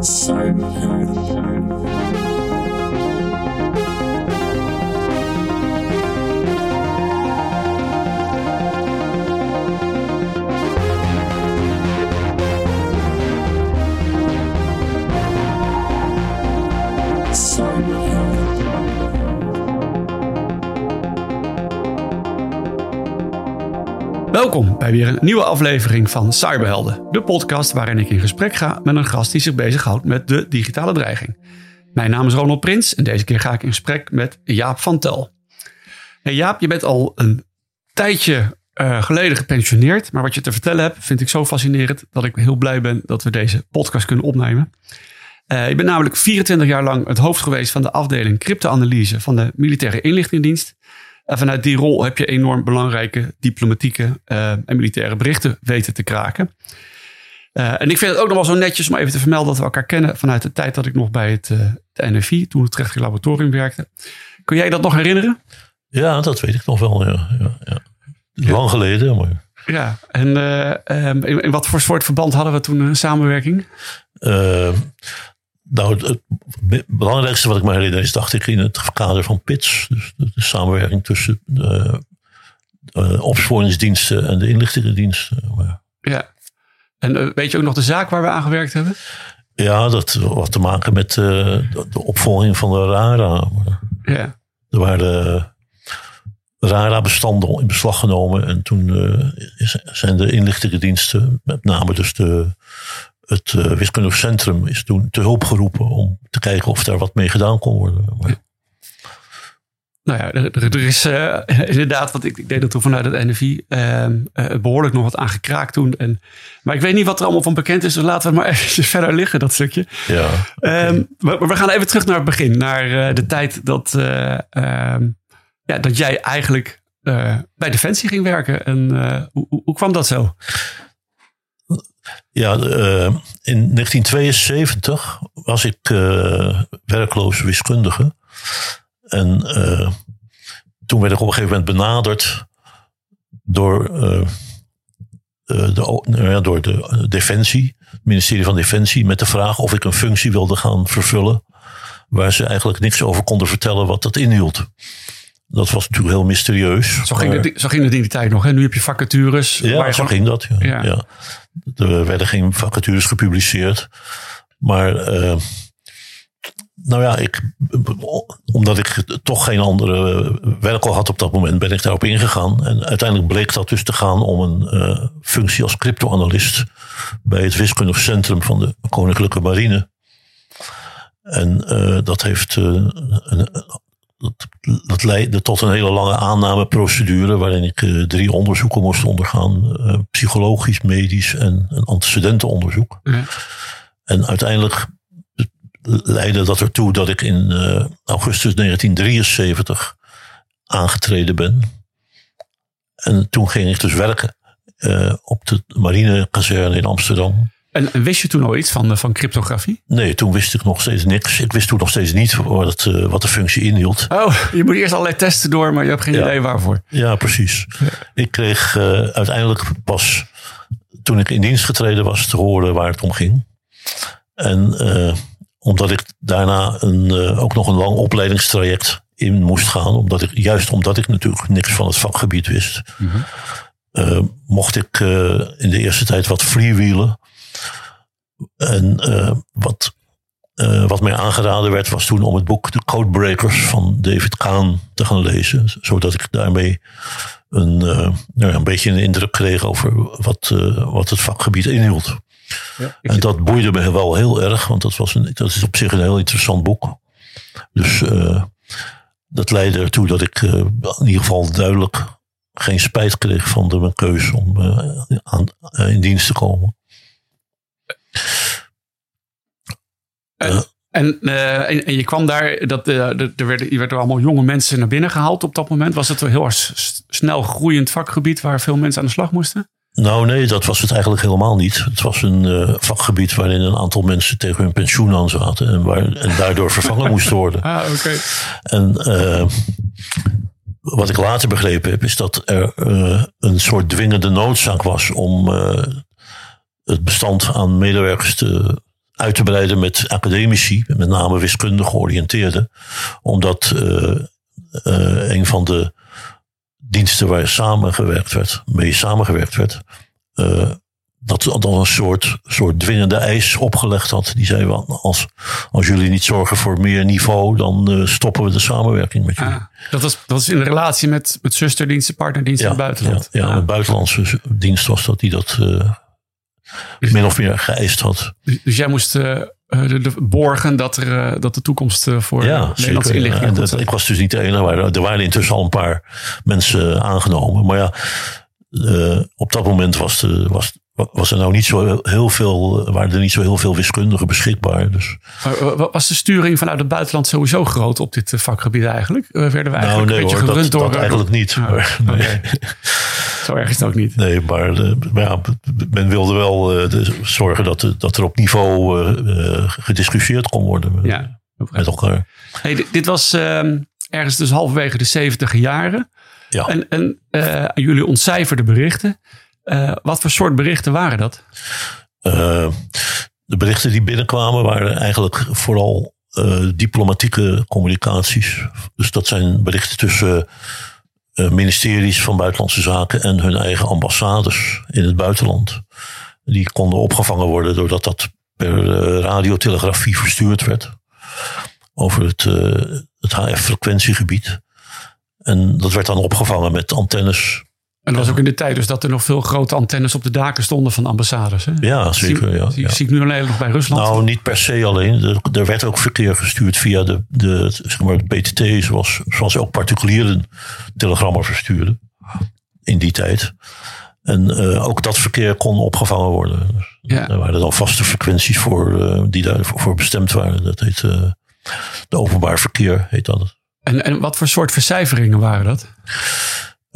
Cyberpunk. Welkom bij weer een nieuwe aflevering van Cyberhelden, de podcast waarin ik in gesprek ga met een gast die zich bezighoudt met de digitale dreiging. Mijn naam is Ronald Prins en deze keer ga ik in gesprek met Jaap van Tel. Hey Jaap, je bent al een tijdje uh, geleden gepensioneerd, maar wat je te vertellen hebt vind ik zo fascinerend dat ik heel blij ben dat we deze podcast kunnen opnemen. Uh, ik ben namelijk 24 jaar lang het hoofd geweest van de afdeling crypto-analyse van de militaire inlichtingendienst. En vanuit die rol heb je enorm belangrijke diplomatieke uh, en militaire berichten weten te kraken. Uh, en ik vind het ook nog wel zo netjes om even te vermelden dat we elkaar kennen vanuit de tijd dat ik nog bij het, uh, het NFI, toen het rechtelijk laboratorium werkte. Kun jij dat nog herinneren? Ja, dat weet ik nog wel. Ja, ja, ja. Lang geleden. Maar... Ja, en in, in, wat voor soort verband hadden we toen een samenwerking? Nou, het, belangrijkste wat ik me herinner is, dacht ik, in het kader van PITS. Dus de, de samenwerking tussen de, de opsporingsdiensten en de inlichtingendiensten. Maar... Ja. En uh, weet je ook nog de zaak waar we aan gewerkt hebben? Ja, dat had te maken met uh, de opvolging van de RARA. Ja. Er waren RARA-bestanden in beslag genomen. En toen uh, zijn de inlichtingendiensten, met name dus de het uh, wiskundig centrum is toen te hulp geroepen om te kijken of daar wat mee gedaan kon worden. Maar... Nou ja, er, er is uh, inderdaad, want ik, ik deed dat toen vanuit het NFI, uh, uh, behoorlijk nog wat aangekraakt toen. En, maar ik weet niet wat er allemaal van bekend is, dus laten we maar even verder liggen, dat stukje. Ja, okay. um, maar we gaan even terug naar het begin, naar de tijd dat, ehm, ja, dat jij eigenlijk bij Defensie ging werken. En hoe, hoe kwam dat zo? Ja, uh, in 1972 was ik uh, werkloos wiskundige. En uh, toen werd ik op een gegeven moment benaderd door, de, door de Defensie, het ministerie van Defensie, met de vraag of ik een functie wilde gaan vervullen. Waar ze eigenlijk niks over konden vertellen wat dat inhield. Dat was natuurlijk heel mysterieus. Zo ging, het, zo ging het in die tijd nog. Hè? Nu heb je vacatures. Ja, zo gewoon... ging dat. Ja. Ja. ja. Er werden geen vacatures gepubliceerd. Maar uh, nou ja, ik, omdat ik toch geen andere werk al had op dat moment, ben ik daarop ingegaan. En uiteindelijk bleek dat dus te gaan om een uh, functie als cryptoanalist bij het wiskundig centrum van de Koninklijke Marine. En uh, dat heeft een, dat, dat leidde tot een hele lange aannameprocedure waarin ik uh, drie onderzoeken moest ondergaan. Uh, psychologisch, medisch en een antecedentenonderzoek. En uiteindelijk leidde dat ertoe dat ik in uh, augustus 1973 aangetreden ben. En toen ging ik dus werken op de marinekazerne in Amsterdam. En, en, wist je toen al iets van, van cryptografie? Nee, toen wist ik nog steeds niks. Ik wist toen nog steeds niet wat, het, wat de functie inhield. Oh, je moet eerst allerlei testen door, maar je hebt geen ja. idee waarvoor. Ja, precies. Ja. Ik kreeg uh, uiteindelijk pas toen ik in dienst getreden was te horen waar het om ging. En uh, omdat ik daarna een, ook nog een lang opleidingstraject in moest gaan, omdat ik, juist omdat ik natuurlijk niks van het vakgebied wist, mm -hmm. mocht ik in de eerste tijd wat freewheelen. En uh, wat, uh, wat mij aangeraden werd, was toen om het boek De Codebreakers van David Kahn te gaan lezen. Zodat ik daarmee een, uh, nou ja, een beetje een indruk kreeg over wat, wat het vakgebied inhield. Ja, en dat boeide me wel heel erg, want dat, was een, dat is op zich een heel interessant boek. Dus dat leidde ertoe dat ik in ieder geval duidelijk geen spijt kreeg van de, mijn keuze om aan, in dienst te komen. En, en, uh, en, en, je kwam daar, dat, uh, er werden, je werd er allemaal jonge mensen naar binnen gehaald op dat moment. Was het een heel snel groeiend vakgebied waar veel mensen aan de slag moesten? Nou nee, dat was het eigenlijk helemaal niet. Het was een uh, vakgebied waarin een aantal mensen tegen hun pensioen aan zaten en, waar, en daardoor vervangen moesten worden. Ah, oké. Okay. En wat ik later begrepen heb, is dat er een soort dwingende noodzaak was om het bestand aan medewerkers te uit te breiden met academici, met name wiskundig georiënteerden. Omdat uh, uh, een van de diensten waar samengewerkt werd, mee samengewerkt werd, uh, dat dan een soort, soort dwingende eis opgelegd had. Die zei, als, als jullie niet zorgen voor meer niveau, dan uh, stoppen we de samenwerking met jullie. Ah, dat, was, dat was in relatie met, met zusterdiensten, partnerdiensten ja, in het buitenland. Ja, ja ah. een buitenlandse dienst was dat die dat uh, dus, min of meer geëist had. Dus, dus jij moest uh, de, de borgen dat, er, dat de toekomst voor ja, Nederlandse ja, Ik was dus niet de enige. Maar er waren intussen al een paar mensen aangenomen. Maar ja, op dat moment was, de, was, was er nou niet zo heel veel, waren er niet zo heel veel wiskundigen beschikbaar. Dus. Was de sturing vanuit het buitenland sowieso groot op dit vakgebied eigenlijk? Werden wij nou, nee, een beetje hoor, gerund dat, door... Dat eigenlijk niet. Oh, maar, nee. Zo erg is het ook niet. Nee, maar, maar ja, men wilde wel uh, de, zorgen dat, dat er op niveau uh, gediscussieerd kon worden ja, met elkaar. Hey, dit, dit was uh, ergens dus halverwege de 70 jaren. Ja. En, en jullie ontcijferde berichten. Uh, wat voor soort berichten waren dat? Uh, de berichten die binnenkwamen waren eigenlijk vooral uh, diplomatieke communicaties. Dus dat zijn berichten tussen ministeries van Buitenlandse Zaken en hun eigen ambassades in het buitenland. Die konden opgevangen worden doordat dat per radiotelegrafie verstuurd werd over het, het HF-frequentiegebied. En dat werd dan opgevangen met antennes en dat was ook in de tijd dus dat er nog veel grote antennes op de daken stonden van ambassades. Hè? Ja, zeker. Ja, zie, zie ik nu alleen nog bij Rusland. Nou, niet per se alleen. Er, werd ook verkeer gestuurd via de, de, zeg maar, de PTT, zoals, zoals ook particulieren telegrammen verstuurden in die tijd. En uh, ook dat verkeer kon opgevangen worden. Ja. Er waren dan vaste frequenties voor, uh, die daarvoor voor bestemd waren. Dat heet uh, de openbaar verkeer, heet dat. En, en wat voor soort vercijferingen waren dat?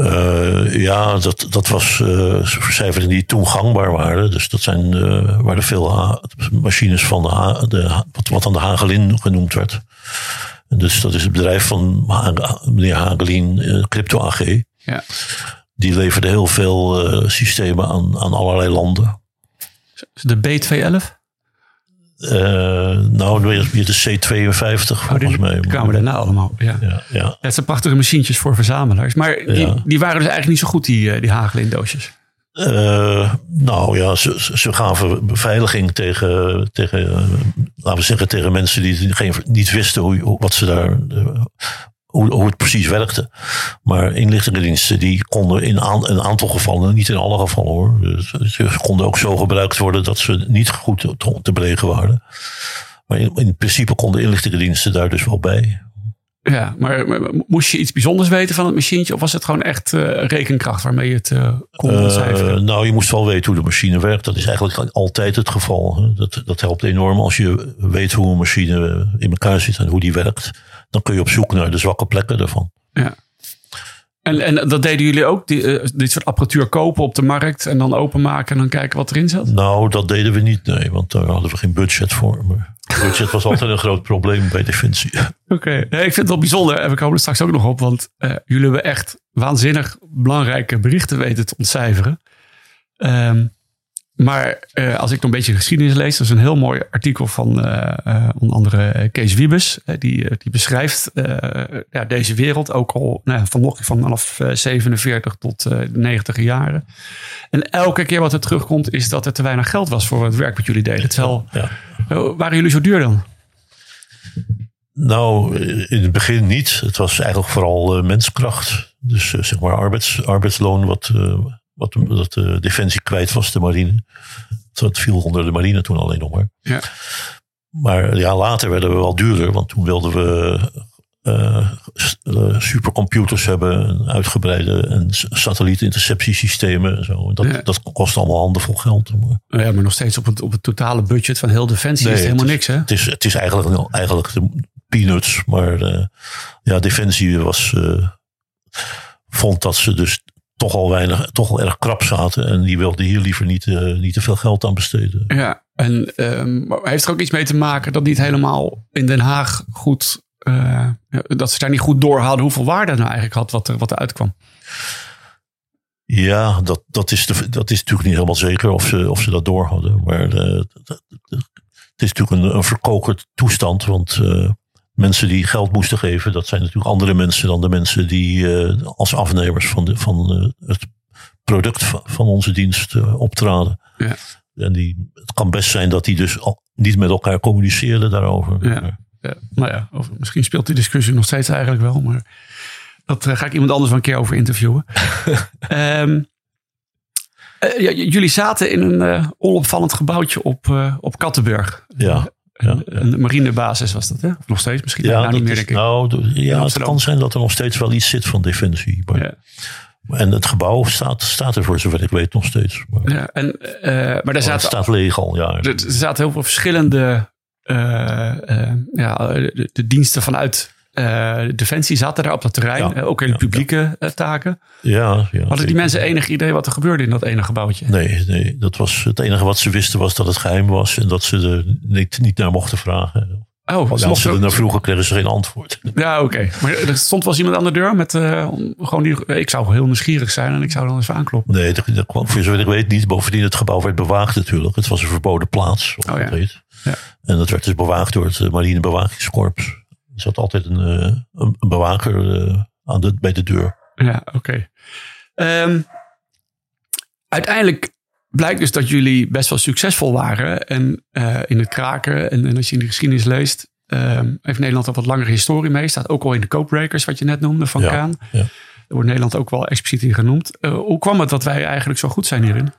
Uh, ja, dat, dat was uh, cijfers die toen gangbaar waren. Dus dat zijn, uh, waren veel machines van de, de, wat, wat dan de Hagelin genoemd werd. En dus dat is het bedrijf van meneer Hagelin, Crypto AG. Ja. Die leverde heel veel systemen aan, aan allerlei landen. De B211? Uh, nou, weer de C52 oh, volgens mij. Die kwamen daarna allemaal. Ja. Ja, ja. Dat zijn prachtige machientjes voor verzamelaars. Maar die, die waren dus eigenlijk niet zo goed, die, eh, die Hagelin-doosjes. Uh, nou ja, ze, ze gaven beveiliging tegen, tegen laten we zeggen, tegen mensen die geen, niet wisten hoe, wat ze daar, hoe, hoe het precies werkte. Maar inlichtingendiensten die konden in een aantal gevallen, niet in alle gevallen hoor. Dus ze konden ook zo gebruikt worden dat ze niet goed te, te bregen waren. Maar in, in principe konden inlichtingendiensten daar dus wel bij. Ja, maar, moest je iets bijzonders weten van het machientje? Of was het gewoon echt uh, rekenkracht waarmee je het uh, kon ontcijferen? Uh, nou, je moest wel weten hoe de machine werkt. Dat is eigenlijk altijd het geval. Dat, dat helpt enorm als je weet hoe een machine in elkaar zit en hoe die werkt dan kun je op zoek naar de zwakke plekken ervan. Ja. En, en dat deden jullie ook, die, uh, dit soort apparatuur kopen op de markt en dan openmaken en dan kijken wat erin zat? Nou, dat deden we niet, nee, want daar hadden we geen budget voor. Maar budget was altijd een groot probleem bij Defensie. Oké, nee, ik vind het wel bijzonder en we komen er straks ook nog op, want uh, jullie hebben echt waanzinnig belangrijke berichten weten te ontcijferen. Um, maar uh, als ik nog een beetje geschiedenis lees, dat is een heel mooi artikel van uh, uh, onder andere Kees Wiebes. die, die beschrijft ja, deze wereld ook al nou, van, vanaf 47 tot de 90 jaren. En elke keer wat er terugkomt is dat er te weinig geld was voor het werk wat jullie deden. Terwijl, ja. waren jullie zo duur dan? Nou, in het begin niet. Het was eigenlijk vooral menskracht. Dus zeg maar arbeids, arbeidsloon wat wat dat de defensie kwijt was, de marine. Dat viel onder de marine toen alleen nog maar. Ja. Maar ja, later werden we wel duurder, want toen wilden we uh, supercomputers hebben, uitgebreide en satellietinterceptiesystemen en zo. Dat, dat kost allemaal handenvol geld. Maar. Ja, maar nog steeds op het, op het totale budget van heel Defensie is het helemaal niks, hè? Het is, het is eigenlijk, eigenlijk de peanuts, maar uh, ja, Defensie was, uh, vond dat ze dus toch al weinig, toch al erg krap zaten. En die wilden hier liever niet, uh, niet te veel geld aan besteden. Ja, en um, heeft er ook iets mee te maken dat niet helemaal in Den Haag goed, uh, dat ze daar niet goed door hadden hoeveel waarde nou eigenlijk had wat er, wat er uitkwam? Ja, dat, dat, is de, dat is natuurlijk niet helemaal zeker of ze, of ze dat door hadden. Maar de, het is natuurlijk een, een verkokerd toestand. Want uh, mensen die geld moesten geven, dat zijn natuurlijk andere mensen dan de mensen die uh, als afnemers van, de, van uh, het product van, van onze dienst optraden. Ja. En die, het kan best zijn dat die dus al niet met elkaar communiceren daarover. Ja. Ja, nou ja, of misschien speelt die discussie nog steeds eigenlijk wel, maar dat ga ik iemand anders wel een keer over interviewen. um, Uh, ja, jullie zaten in een uh, onopvallend gebouwtje op, uh, op Kattenburg. Ja. Ja, een marinebasis was dat, hè? Of nog steeds? Misschien ja, nou niet meer, denk ik. Nou, ja, het kan zijn dat er nog steeds wel iets zit van defensie. Maar, ja. En het gebouw staat, staat er voor zover ik weet nog steeds. Maar, ja, en, maar daar zaten, het staat leeg al, ja. Er, zaten heel veel verschillende ja, de, de, diensten vanuit uh, Defensie zaten daar op dat terrein, ja, ook in publieke ja. taken. Ja, ja, Hadden die mensen enig idee wat er gebeurde in dat ene gebouwtje? Nee, nee, dat was het enige wat ze wisten was dat het geheim was en dat ze er niet, niet naar mochten vragen. Oh, als ze, ze er naar vroegen kregen ze geen antwoord. Ja, oké. Okay. Maar er stond wel eens iemand aan de deur met uh, gewoon die. Ik zou heel nieuwsgierig zijn en ik zou dan eens aankloppen. Nee, dat, dat kwam voor zover ik weet niet. Bovendien, het gebouw werd bewaakt natuurlijk. Het was een verboden plaats. Oh, ja. ja. En dat werd dus bewaakt door het marinebewakingskorps. Er zat altijd een, eh, een, een bewaker eh, aan de, bij de deur. Ja, oké. Okay. Um, ehm, uiteindelijk blijkt dus dat jullie best wel succesvol waren. En uh, in het kraken, en, en, als je in de geschiedenis leest, um, heeft Nederland al wat langere historie mee. Staat ook al in de codebreakers, wat je net noemde, van ja, Kaan. Ja. Daar wordt Nederland ook wel expliciet in genoemd. Uh, hoe kwam het dat wij eigenlijk zo goed zijn hierin?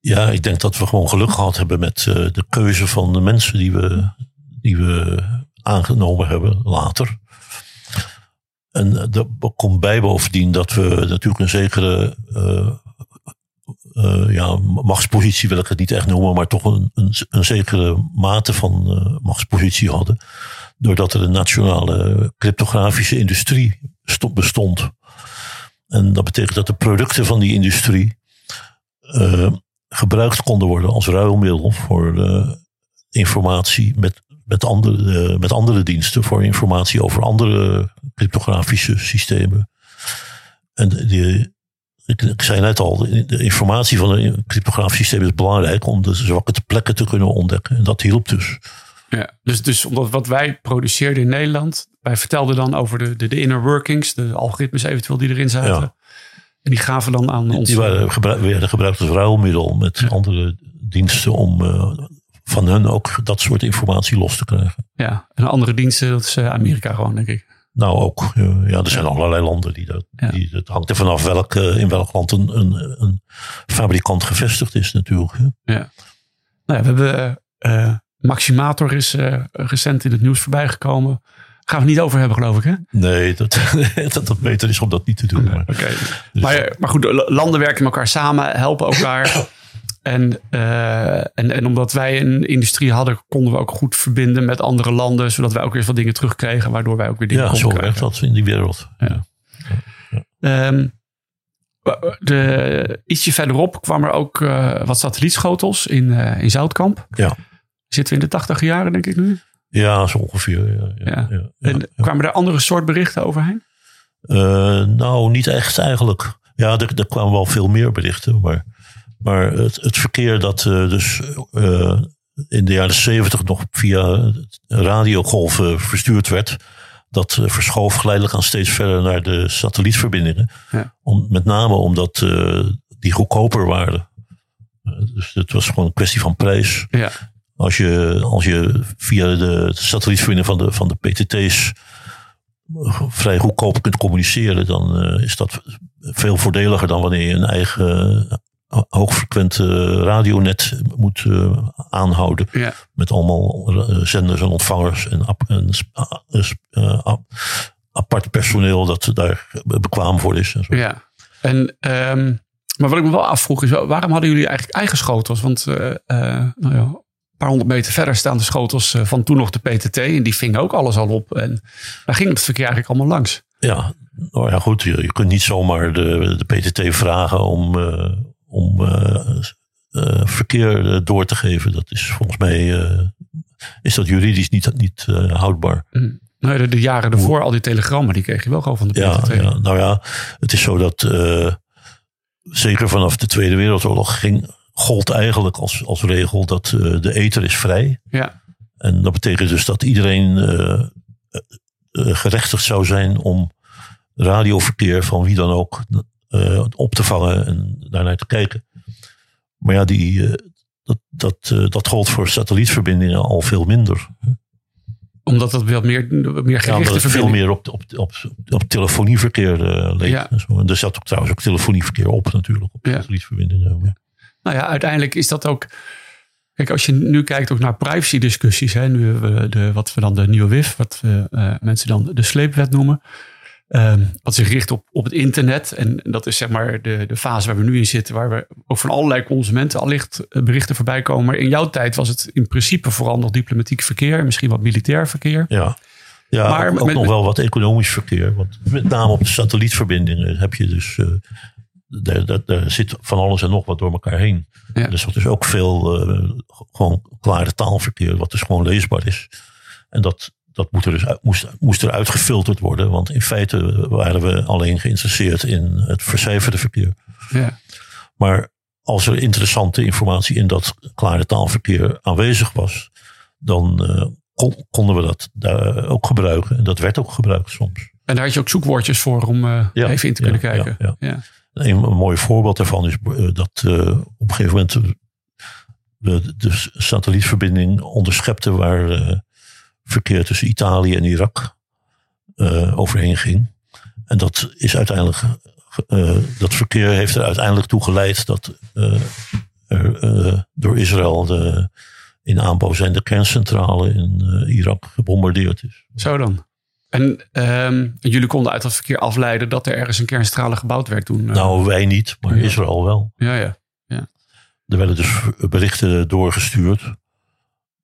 Ja, ik denk dat we gewoon geluk gehad hebben met de keuze van de mensen die we, die we aangenomen hebben later. En er komt bij bovendien dat we natuurlijk een zekere uh, uh, ja, machtspositie, wil ik het niet echt noemen, maar toch een, een, een zekere mate van machtspositie hadden. Doordat er een nationale cryptografische industrie bestond. En dat betekent dat de producten van die industrie gebruikt konden worden als ruilmiddel voor informatie met met andere, uh, met andere diensten voor informatie over andere cryptografische systemen. En die, ik, ik, zei net al, de informatie van een cryptografisch systeem is belangrijk om de zwakke plekken te kunnen ontdekken. En dat hielp dus. Ja, dus, dus omdat wat wij produceerden in Nederland, wij vertelden dan over de, de, de inner workings, de algoritmes eventueel die erin zaten. Ja. En die gaven dan aan ons. Die waren gebruik, werden gebruikt als ruilmiddel met ja. andere diensten om uh, van hun ook dat soort informatie los te krijgen. Ja, en andere diensten, dat is eh, Amerika gewoon, denk ik. Nou, ook. Ja, er zijn allerlei landen die dat. Ja. Die, het hangt er vanaf welk, eh, in welk land een, een, een fabrikant gevestigd is, natuurlijk. Ja. Nou ja, we hebben. Uh, Maximator is uh, recent in het nieuws voorbij gekomen. Gaan we niet over hebben, geloof ik, hè? Nee, dat, dat, dat beter is om dat niet te doen. Maar, okay. dus, maar, maar goed, landen werken met elkaar samen, helpen elkaar. En, uh, en, en omdat wij een industrie hadden, konden we ook goed verbinden met andere landen, zodat wij ook weer wat dingen terugkregen, waardoor wij ook weer dingen ja, zo werkt dat in die wereld. Ja. ja. Um, de, ietsje verderop kwam er ook uh, wat satellietschotels in, uh, in Zoutkamp. Ja. Zitten we in de tachtig jaren, denk ik nu? Ja, zo ongeveer. Ja, ja, ja. en kwamen er andere soort berichten overheen? nou, niet echt eigenlijk. Ja, er, er kwamen wel veel meer berichten, maar maar het, het verkeer dat uh, dus uh, in de jaren zeventig nog via radiogolven verstuurd werd, dat uh, verschoof geleidelijk aan steeds verder naar de satellietverbindingen. Ja. Om, met name omdat die goedkoper waren. dus het was gewoon een kwestie van prijs. Ja. Als, je, als je via de, de satellietverbinding van de, van de PTT's vrij goedkoop kunt communiceren, dan is dat veel voordeliger dan wanneer je een eigen hoogfrequent radionet moet uh, aanhouden. Ja. Met allemaal uh, zenders en ontvangers en, en uh, apart personeel dat daar bekwaam voor is. En zo. Ja, en, um, maar wat ik me wel afvroeg is, waarom hadden jullie eigenlijk eigen schotels? Want nou ja, een paar honderd meter verder staan de schotels van toen nog de PTT. En die vingen ook alles al op. En daar ging het verkeer eigenlijk allemaal langs. Ja, nou ja, goed. Je, je kunt niet zomaar de, de PTT vragen om, uh, om uh, uh, verkeer door te geven. Dat is volgens mij is dat juridisch niet, niet houdbaar. Mm. Nee, de, de, jaren ervoor, al die telegrammen, die kreeg je wel gewoon van de PTT. Ja, ja, nou ja, het is zo dat zeker vanaf de Tweede Wereldoorlog ging, gold eigenlijk als, als regel dat uh, de ether is vrij. Ja. En dat betekent dus dat iedereen uh, gerechtigd zou zijn om radioverkeer van wie dan ook op te vangen en daarnaar te kijken. Maar ja, die, dat, dat, dat gold voor satellietverbindingen al veel minder omdat het wat meer, meer gerichte ja, veel meer op, op, op, op telefonieverkeer leek. Ja. En, en er zat ook trouwens ook telefonieverkeer op natuurlijk. Op ja. satellietverbindingen. Ja. Nou ja, uiteindelijk is dat ook... Kijk, als je nu kijkt ook naar privacy discussies. Hè, nu de, wat we dan de nieuwe WIF, wat we, mensen dan de sleepwet noemen. Um, wat zich richt op, op het internet. En dat is zeg maar de, de fase waar we nu in zitten. Waar we ook van allerlei consumenten allicht eh, berichten voorbij komen. Maar in jouw tijd was het in principe vooral nog diplomatiek verkeer. Misschien wat militair verkeer. Ja, ja maar ook, nog wel wat economisch verkeer. Want met name op de satellietverbindingen heb je dus... Uh, daar, daar, daar, zit van alles en nog wat door elkaar heen. Ja. Dus er is ook veel uh, gewoon klare taalverkeer. Wat dus gewoon leesbaar is. En dat, dat moet er dus moest, moest er uitgefilterd worden. Want in feite waren we alleen geïnteresseerd in het vercijferde verkeer. Ja. Maar als er interessante informatie in dat klare taalverkeer aanwezig was, dan uh, konden we dat daar ook gebruiken. En dat werd ook gebruikt soms. En daar had je ook zoekwoordjes voor om uh, ja, even in te kunnen kijken. Ja. Een, een, mooi voorbeeld daarvan is uh, dat op een gegeven moment we de satellietverbinding onderschepten waar verkeer tussen Italië en Irak uh, overheen ging. En dat is uiteindelijk, uh, dat verkeer heeft er uiteindelijk toe geleid dat uh, er door Israël de in aanbouw zijn de kerncentrale in Irak gebombardeerd is. Zo dan. En um, jullie konden uit dat verkeer afleiden dat er ergens een kerncentrale gebouwd werd toen? Nou, wij niet, maar Israël wel. Ja, ja, ja. Er werden dus berichten doorgestuurd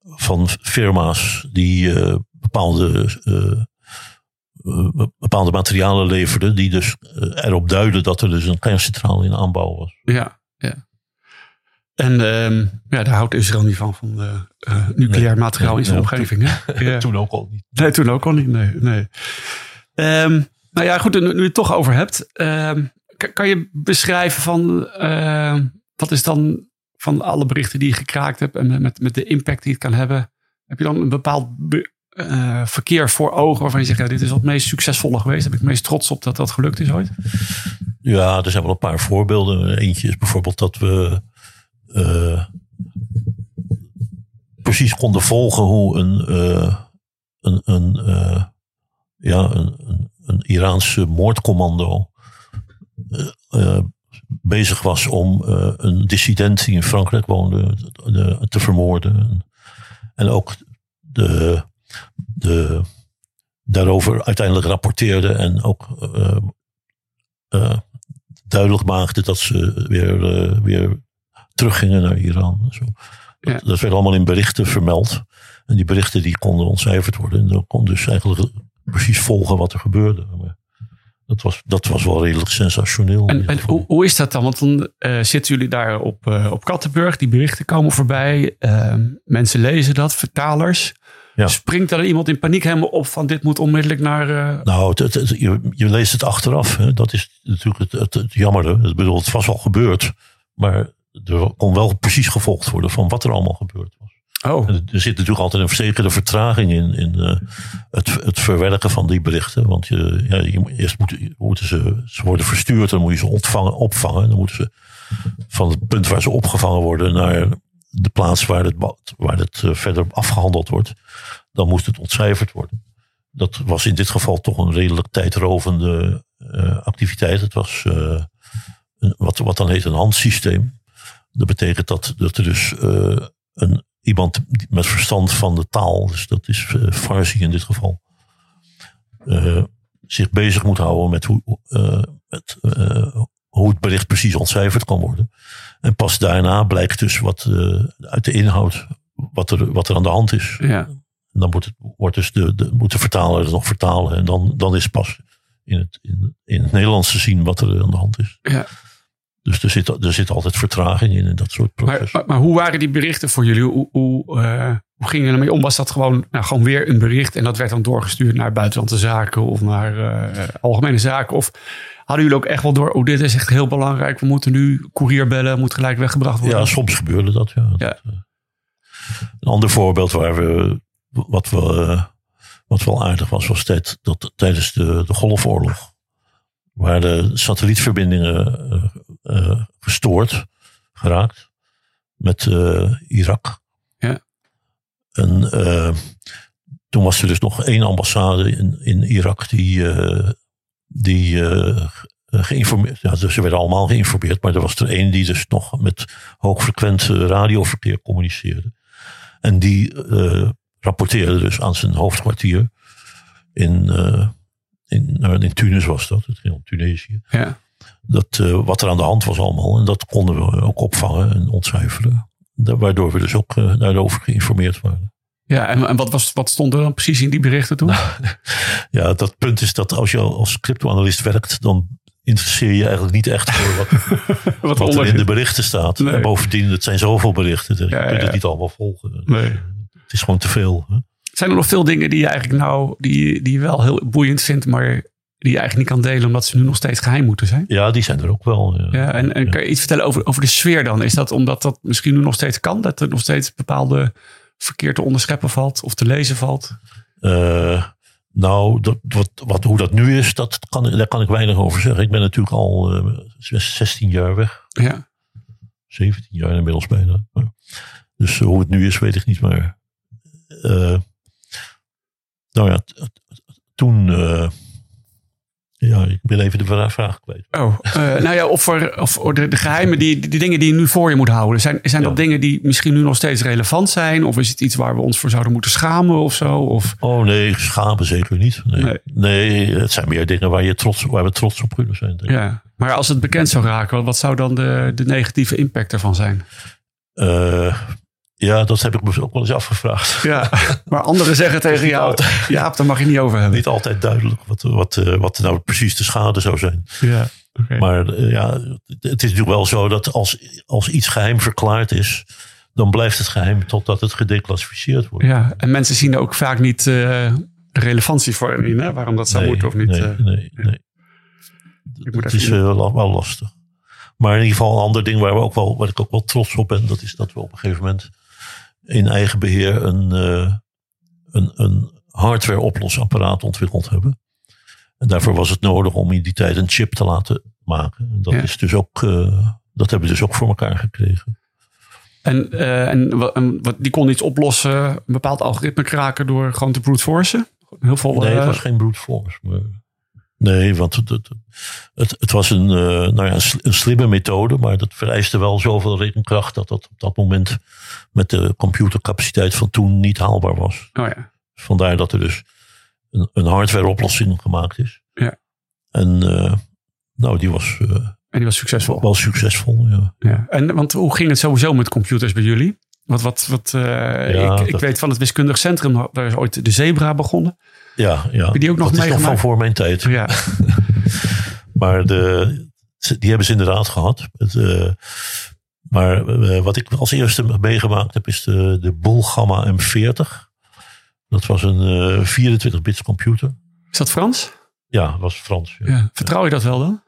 van firma's die uh, bepaalde, uh, bepaalde materialen leverden, die dus erop duiden dat er dus een kerncentrale in aanbouw was. Ja, ja. En uh, ja, daar houdt Israël niet van, van nucleair materiaal in zijn omgeving. Toen, ja. toen ook al niet. Nee, toen ook al niet. Nee, nee. Um, nou ja, goed, nu, nu je het toch over hebt. Ehm, kan je beschrijven van wat is dan van alle berichten die je gekraakt hebt en met, met de impact die het kan hebben, heb je dan een bepaald uh, verkeer voor ogen waarvan je zegt, dit is het meest succesvolle geweest. Ben ik meest trots op dat dat gelukt is ooit? Ja, er zijn wel een paar voorbeelden. Eentje is bijvoorbeeld dat we uh, precies konden volgen hoe een, uh, een, een, ja, een, een, een Iraanse moordcommando bezig was om uh, een dissident die in Frankrijk woonde de, te vermoorden. En ook de, de, daarover uiteindelijk rapporteerde en ook uh, uh, duidelijk maakte dat ze weer, weer teruggingen naar Iran. Zo. Dat werd allemaal in berichten vermeld. En die berichten die konden ontcijferd worden. En dan kon dus eigenlijk precies volgen wat er gebeurde. Dat was, dat was wel redelijk sensationeel. En, en hoe, hoe, is dat dan? Want dan uh, zitten jullie daar op, uh, op Kattenburg. Die berichten komen voorbij. Uh, mensen lezen dat, vertalers. Ja. Springt er iemand in paniek helemaal op van dit moet onmiddellijk naar... Nou, het, het, je, je, leest het achteraf. Hè? Dat is natuurlijk het, het, jammer. Ik bedoel, het was al gebeurd. Maar er kon wel precies gevolgd worden van wat er allemaal gebeurd was. Oh. er zit natuurlijk altijd een verzekerde vertraging in, in uh, het, het verwerken van die berichten. Want je, ja, je, eerst moeten, ze, worden verstuurd, dan moet je ze ontvangen, opvangen. Dan moeten ze van het punt waar ze opgevangen worden naar de plaats waar het, waar het uh, verder afgehandeld wordt. Dan moest het ontcijferd worden. Dat was in dit geval toch een redelijk tijdrovende uh, activiteit. Het was een, wat, wat dan heet een handsysteem. Dat betekent dat, dat er dus een iemand met verstand van de taal, dus dat is uh, Farsi in dit geval, uh, zich bezig moet houden met, hoe, uh, met hoe het bericht precies ontcijferd kan worden. En pas daarna blijkt dus wat uit de inhoud, wat er, wat er aan de hand is. Ja. En dan wordt, het, wordt dus de, de, moet de vertaler het nog vertalen. En dan, dan is pas in het, in, in het Nederlands te zien wat er aan de hand is. Ja. Dus er zit, er zit altijd vertraging in en dat soort processen. maar, maar hoe waren die berichten voor jullie? Hoe, hoe, eh, hoe gingen jullie ermee om? Was dat gewoon, nou, gewoon weer een bericht en dat werd dan doorgestuurd naar buitenlandse zaken of naar eh, algemene zaken? Of hadden jullie ook echt wel door, oh dit is echt heel belangrijk, we moeten nu courier bellen, moet gelijk weggebracht worden? Ja, soms gebeurde dat. Ja. Ja. Dat, eh, een ander voorbeeld waar we, wat, we, wat wel aardig was, was tijd, dat tijdens de, de Golfoorlog. Waar de satellietverbindingen gestoord geraakt met eh, Irak. Ja. En eh, toen was er dus nog één ambassade in, in Irak die, eh, die eh, geïnformeerd. Ja, dus ze werden allemaal geïnformeerd, maar er was er één die dus nog met hoogfrequent eh, radioverkeer communiceerde. En die eh, rapporteerde dus aan zijn hoofdkwartier in, eh, in, nou, in Tunis was dat, het ging om Tunesië. Ja. Dat, eh, wat er aan de hand was allemaal. En dat konden we ook opvangen en ontcijferen. Waardoor we dus ook eh, daarover geïnformeerd waren. Ja, en, en wat, was, wat stond er dan precies in die berichten toen? Ja, dat punt is dat als je als crypto-analyst werkt, dan interesseer je je eigenlijk niet echt voor wat, wat wat er in de berichten staat. Nee. En bovendien, het zijn zoveel berichten. Je Ja, kunt ja. het niet allemaal volgen. Nee. Het is gewoon te veel. Hè? Zijn er nog veel dingen die je eigenlijk nou, die, die je wel heel boeiend vindt, maar die je eigenlijk niet kan delen omdat ze nu nog steeds geheim moeten zijn? Ja, die zijn er ook wel. Ja. Ja, en, en kan je iets vertellen over, over de sfeer dan? Is dat omdat dat misschien nu nog steeds kan? Dat er nog steeds bepaalde verkeer te onderscheppen valt of te lezen valt? Eh, nou, dat, wat, wat, hoe dat nu is, dat kan, daar kan ik weinig over zeggen. Ik ben natuurlijk al eh, zes- 16 jaar weg. Ja, 17 jaar inmiddels bijna. Dus eh, hoe het nu is, weet ik niet. Maar eh, nou ja, toen. Ben even de vra- vraag kwijt. Oh, eh, nou ja, of, er, of de, de geheimen, die, die dingen die je nu voor je moet houden. Zijn, zijn dat Ja. dingen die misschien nu nog steeds relevant zijn? Of is het iets waar we ons voor zouden moeten schamen of zo? Of, Oh nee, schamen zeker niet. Nee. Nee. Nee. het zijn meer dingen waar, je trots, waar we trots op kunnen zijn. denk ik. ja. Maar als het bekend zou raken, wat zou dan de, de negatieve impact ervan zijn? Eh, ja, dat heb ik me ook wel eens afgevraagd. Ja, maar anderen zeggen tegen jou, altijd. Jaap, daar mag je niet over hebben. Niet altijd duidelijk wat, wat, eh, wat nou precies de schade zou zijn. Ja. Maar eh, ja, het is natuurlijk wel zo dat als, als iets geheim verklaard is, dan blijft het geheim totdat het gedeclassificeerd wordt. Ja, en mensen zien er ook vaak niet eh, de relevantie voor in, hè? waarom dat zou nee, moeten of niet. Nee, nee, nee. Ik moet Het is wel lastig. Maar in ieder geval een ander ding waar, we ook wel, waar ik ook wel trots op ben, dat is dat we op een gegeven moment in eigen beheer een, eh, een, een hardware oplosapparaat ontwikkeld hebben. En daarvoor was het nodig om in die tijd een chip te laten maken. En dat, Ja. is dus ook, eh, dat hebben we dus ook voor elkaar gekregen. En, eh, en, wa- en wat, die kon iets oplossen, een bepaald algoritme kraken door gewoon te brute forcen? Heel veel. Nee, het was geen brute force. Maar, nee, want het, het, het, het was een, nou ja, een slimme methode, maar dat vereiste wel zoveel rekenkracht dat dat op dat moment met de computercapaciteit van toen niet haalbaar was. Oh ja. Vandaar dat er dus een, een hardware oplossing gemaakt is. Ja. En eh, nou, die was eh, En die was succesvol. wel succesvol. Ja. Ja. En, want hoe ging het sowieso met computers bij jullie? Wat, wat, wat, eh, Ja, ik, ik weet van het wiskundig centrum, daar is ooit de Zebra begonnen. Ja, ja. je die ook nog dat is nog van voor mijn tijd. Ja, Maar de, die hebben ze inderdaad gehad. Het, maar eh, wat ik als eerste meegemaakt heb is de, de Bull Gamma M40. Dat was een 24-bits computer. is dat Frans? Ja, dat was Frans. Ja, Ja. Vertrouw je dat wel dan?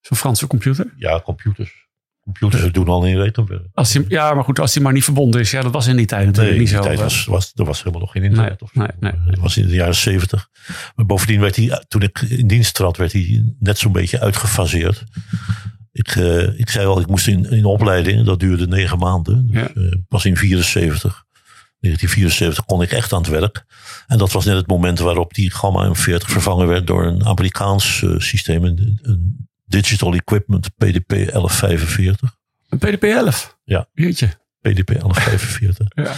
Zo'n Franse computer? Ja, computers. Computers doen al in rekenwerk. Als die, ja, maar goed, als die maar niet verbonden is. Ja, dat was in die tijd natuurlijk Nee, niet die zo. tijd eh. was, was, er was helemaal nog geen internet. Nee, of zo. nee, nee. Het was in de jaren 70. Maar bovendien werd hij, toen ik in dienst trad, werd hij net zo'n beetje uitgefaseerd. Ik, eh, ik zei al, ik moest in, in opleiding. Dat duurde negen maanden. Dus, Ja. eh, pas in 74, 1974 kon ik echt aan het werk. En dat was net het moment waarop die Gamma M40 vervangen werd door een Amerikaans eh, systeem. Een, een Digital Equipment PDP 1145. Een PDP-11? Ja. Jeetje. PDP 1145. Ja.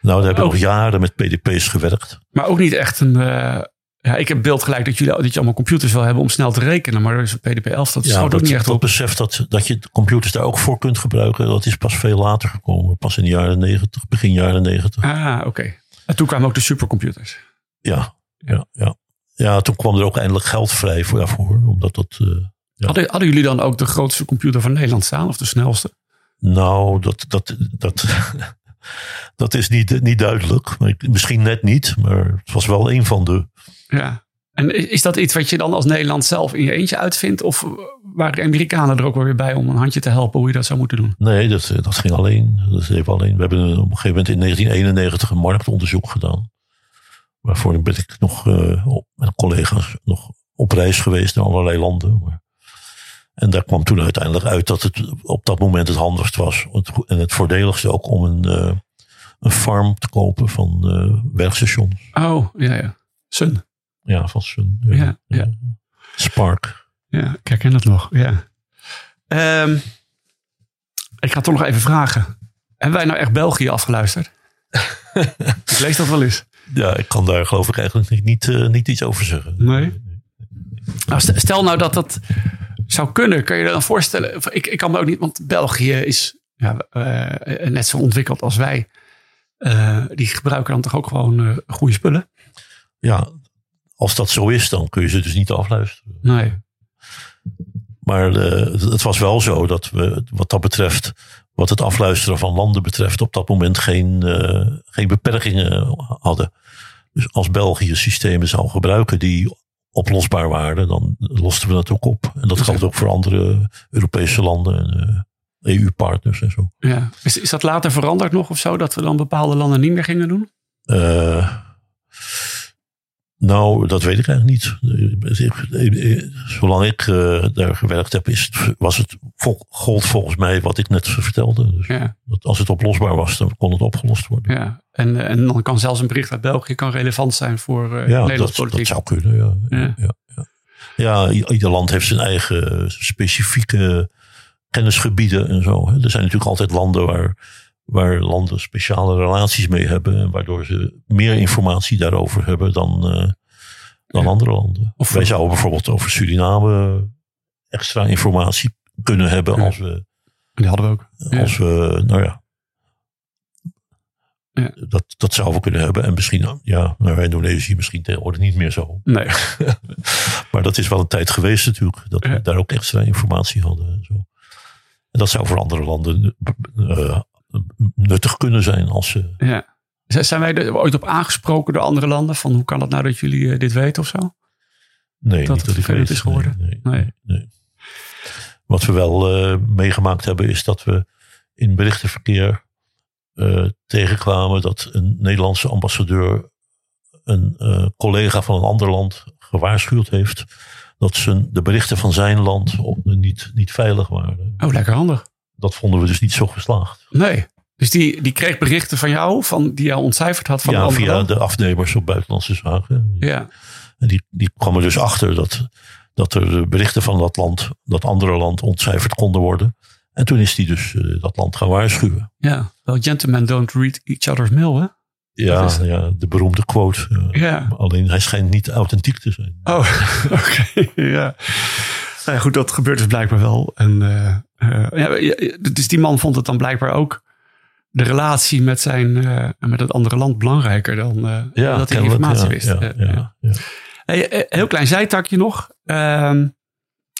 Nou, daar heb ik Oh. nog jaren met PDP's gewerkt. Maar ook niet echt een... ja, ik heb beeld gelijk dat, jullie, dat je allemaal computers wil hebben om snel te rekenen. Maar dus een PDP-11, dat Ja, ook niet echt dat op. besef dat, dat je computers daar ook voor kunt gebruiken, dat is pas veel later gekomen. Pas in de jaren negentig, begin jaren negentig. Ah, oké. En toen kwamen ook de supercomputers. Ja, ja, ja. Ja, toen kwam er ook eindelijk geld vrij voor, daarvoor. Omdat dat, eh, Ja. Hadden, hadden jullie dan ook de grootste computer van Nederland staan? Of de snelste? Nou, dat, dat, dat, dat is niet, niet duidelijk. Misschien net niet, maar het was wel een van de. Ja. En is dat iets wat je dan als Nederland zelf in je eentje uitvindt? Of waren de Amerikanen er ook wel weer bij om een handje te helpen hoe je dat zou moeten doen? Nee, dat, dat ging alleen. Dat deed alleen. We hebben op een gegeven moment in 1991 een marktonderzoek gedaan. Waarvoor ben ik nog eh, met collega's nog op reis geweest naar allerlei landen. En daar kwam toen uiteindelijk uit dat het op dat moment het handigst was. En het voordeligste ook om een, eh, een farm te kopen van eh werkstations. Oh, ja, ja. Sun. Ja, van Sun. Ja, ja. Spark. Ja, ik herken het nog. Ja. Ehm, ik ga toch nog even vragen. Hebben wij nou echt België afgeluisterd? ik lees dat wel eens. Ja, ik kan daar geloof ik eigenlijk niet, niet, eh, niet iets over zeggen. Nee? Nou, st- stel nou dat dat zou kunnen. Kan je je dan voorstellen? Ik, ik kan me ook niet, want België is ja, eh, net zo ontwikkeld als wij. Eh, die gebruiken dan toch ook gewoon eh, goede spullen? Ja, als dat zo is, dan kun je ze dus niet afluisteren. Nee. Maar eh, het- was wel zo dat we, wat dat betreft, wat het afluisteren van landen betreft, op dat moment geen, eh, geen beperkingen hadden. Dus als België systemen zou gebruiken die oplosbaar waren, dan losten we dat ook op. En dat geldt ook voor andere Europese landen en EU-partners en zo. Ja. Is, is dat later veranderd nog of zo? Dat we dan bepaalde landen niet meer gingen doen? Nou, dat weet ik eigenlijk niet. Zolang ik eh, daar gewerkt heb, is het, was het, vol- gold volgens mij wat ik net vertelde. Dus Ja. dat als het oplosbaar was, dan kon het opgelost worden. ja. En, eh, en dan kan zelfs een bericht uit België kan relevant zijn voor uh, Ja, Nederlands dat, politiek. dat zou kunnen. Ja, Ja. ja. Ja, ja. Ieder land heeft zijn eigen specifieke kennisgebieden en zo. Er zijn natuurlijk altijd landen waar, waar landen speciale relaties mee hebben. En waardoor ze meer informatie daarover hebben dan, eh, dan Ja. andere landen. Of- Wij zouden bijvoorbeeld over Suriname extra informatie kunnen hebben Ja. als we, Die hadden we ook. Ja. als we nou ja. Dat, dat zouden we kunnen hebben. En misschien, ja, naar Indonesië misschien tegenwoordig niet meer zo. Nee. Maar dat is wel een tijd geweest natuurlijk. Dat we daar ook extra informatie hadden. En, zo. en dat zou voor andere landen eh, nuttig kunnen zijn als ze. Ja. Z- Zijn wij er ooit op aangesproken door andere landen? Van hoe kan het nou dat jullie eh, dit weten of zo? Nee, Dat niet het vervelend is geworden? Nee, Nee. Wat we wel eh, meegemaakt hebben is dat we in berichtenverkeer eh, tegenkwamen dat een Nederlandse ambassadeur een eh, collega van een ander land gewaarschuwd heeft dat zijn, de berichten van zijn land op- niet, niet veilig waren. Oh, lekker handig. Dat vonden we dus niet zo geslaagd. Nee. Dus die, die kreeg berichten van jou, van, die jou ontcijferd had van ja, via de afnemers op buitenlandse zaken. Ja. En die, die kwam er dus achter dat, dat er berichten van dat land, dat andere land ontcijferd konden worden. En toen is hij dus eh, dat land gaan waarschuwen. ja. Wel, gentlemen don't read each other's mail, hè? Ja, ja de beroemde quote. ja. Ja. Alleen hij schijnt niet authentiek te zijn. Oh, oké. ja. Nou ja, goed, dat gebeurt dus blijkbaar wel. En, eh, ja, ja, dus die man vond het dan blijkbaar ook de relatie met, zijn, eh, met het andere land belangrijker dan eh, dat hij informatie ja, wist. Ja, ja, ja. ja. Hey, heel klein zijtakje nog. Ehm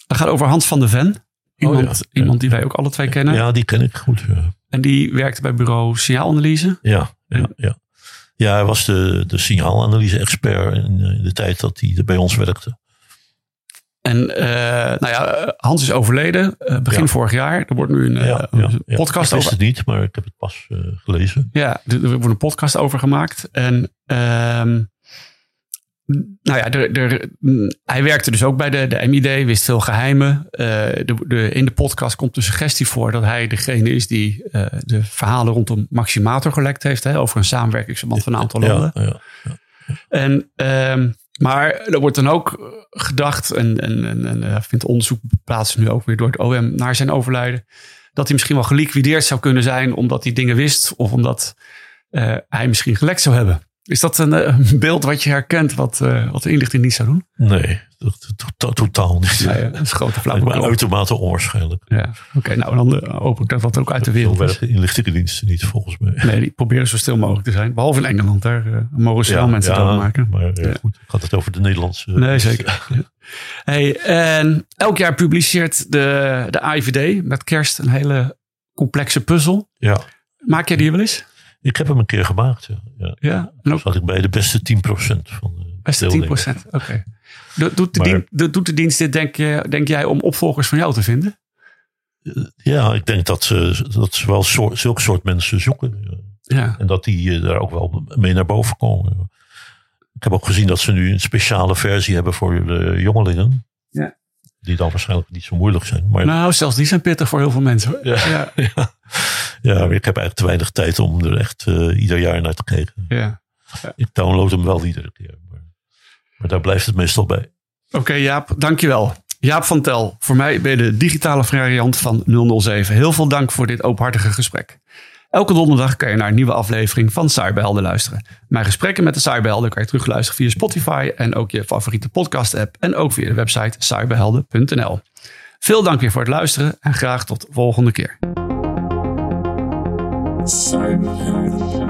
dat gaat over Hans van de Ven. Iemand, Oh ja, ja. iemand die wij ook alle twee kennen. Ja, die ken ik goed. Ja, En die werkte bij bureau Signaalanalyse. ja, ja. Ja. Ja, hij was de, de signaalanalyse-expert in, in de tijd dat hij bij ons werkte. En eh, nou ja, Hans is overleden eh, begin Ja. vorig jaar. Er wordt nu een, eh, ja, ja, podcast Ik wist over. het niet, maar ik heb het pas gelezen. Ja, er er wordt een podcast over gemaakt. En ehm, nou ja, er, er, hij werkte dus ook bij de, de MID, wist veel geheimen. Eh, de, de, in de podcast komt de suggestie voor dat hij degene is die de verhalen rondom Maximator gelekt heeft. Hè, over een samenwerkingsverband van een aantal landen. Ja, ja. En, ehm, maar er wordt dan ook gedacht, en, en, en, en eh, vindt onderzoek plaats nu ook weer door het OM naar zijn overlijden, dat hij misschien wel geliquideerd zou kunnen zijn omdat hij dingen wist of omdat eh, hij misschien gelekt zou hebben. Is dat een, eh, een beeld wat je herkent wat, uh, wat de inlichting niet zou doen? Nee, to totaal niet. Nee, dat is grote flauwekul. uitermate onwaarschijnlijk. Ja, oké. nou, dan uh, hoop ik dat dat ook uit de wereld inlichtingendiensten niet, volgens mij. Nee, die proberen zo stil mogelijk te zijn. Behalve in Engeland, daar uh, mogen ze wel mensen ja, maken. Maar ja, goed, gaat het over de Nederlandse... Nee, zeker. hey, en elk jaar publiceert de, de AIVD met kerst een hele complexe puzzel. Ja. Maak jij die wel eens? Ik heb hem een keer gemaakt. Ja. ja. ja. Zat ik bij de beste 10% van de Beste 10%, oké. Doet, de dienst, doet de dienst dit, denk, je, denk jij, om opvolgers van jou te vinden? Ja, ik denk dat ze, dat ze wel soort, zulke soort mensen zoeken. Ja. En dat die eh, daar ook wel mee naar boven komen. Ik heb ook gezien dat ze nu een speciale versie hebben voor de jongelingen. Ja. Die dan waarschijnlijk niet zo moeilijk zijn. Maar... Nou, zelfs die zijn pittig voor heel veel mensen. Hoor. Ja, ja. ja. ja maar ik heb eigenlijk te weinig tijd om er echt uh, ieder jaar naar te kijken. Ja. Ik download hem wel iedere keer. Maar, maar daar blijft het meestal bij. Oké okay, Jaap, dankjewel. Jaap van Tel, voor mij ben je de digitale variant van 007. Heel veel dank voor dit openhartige gesprek. Elke donderdag kan je naar een nieuwe aflevering van Cyberhelden luisteren. Mijn gesprekken met de Cyberhelden kan je terugluisteren via Spotify en ook je favoriete podcast app en ook via de website cyberhelden.nl. Veel dank weer voor het luisteren en graag tot de volgende keer. Cyberhelden.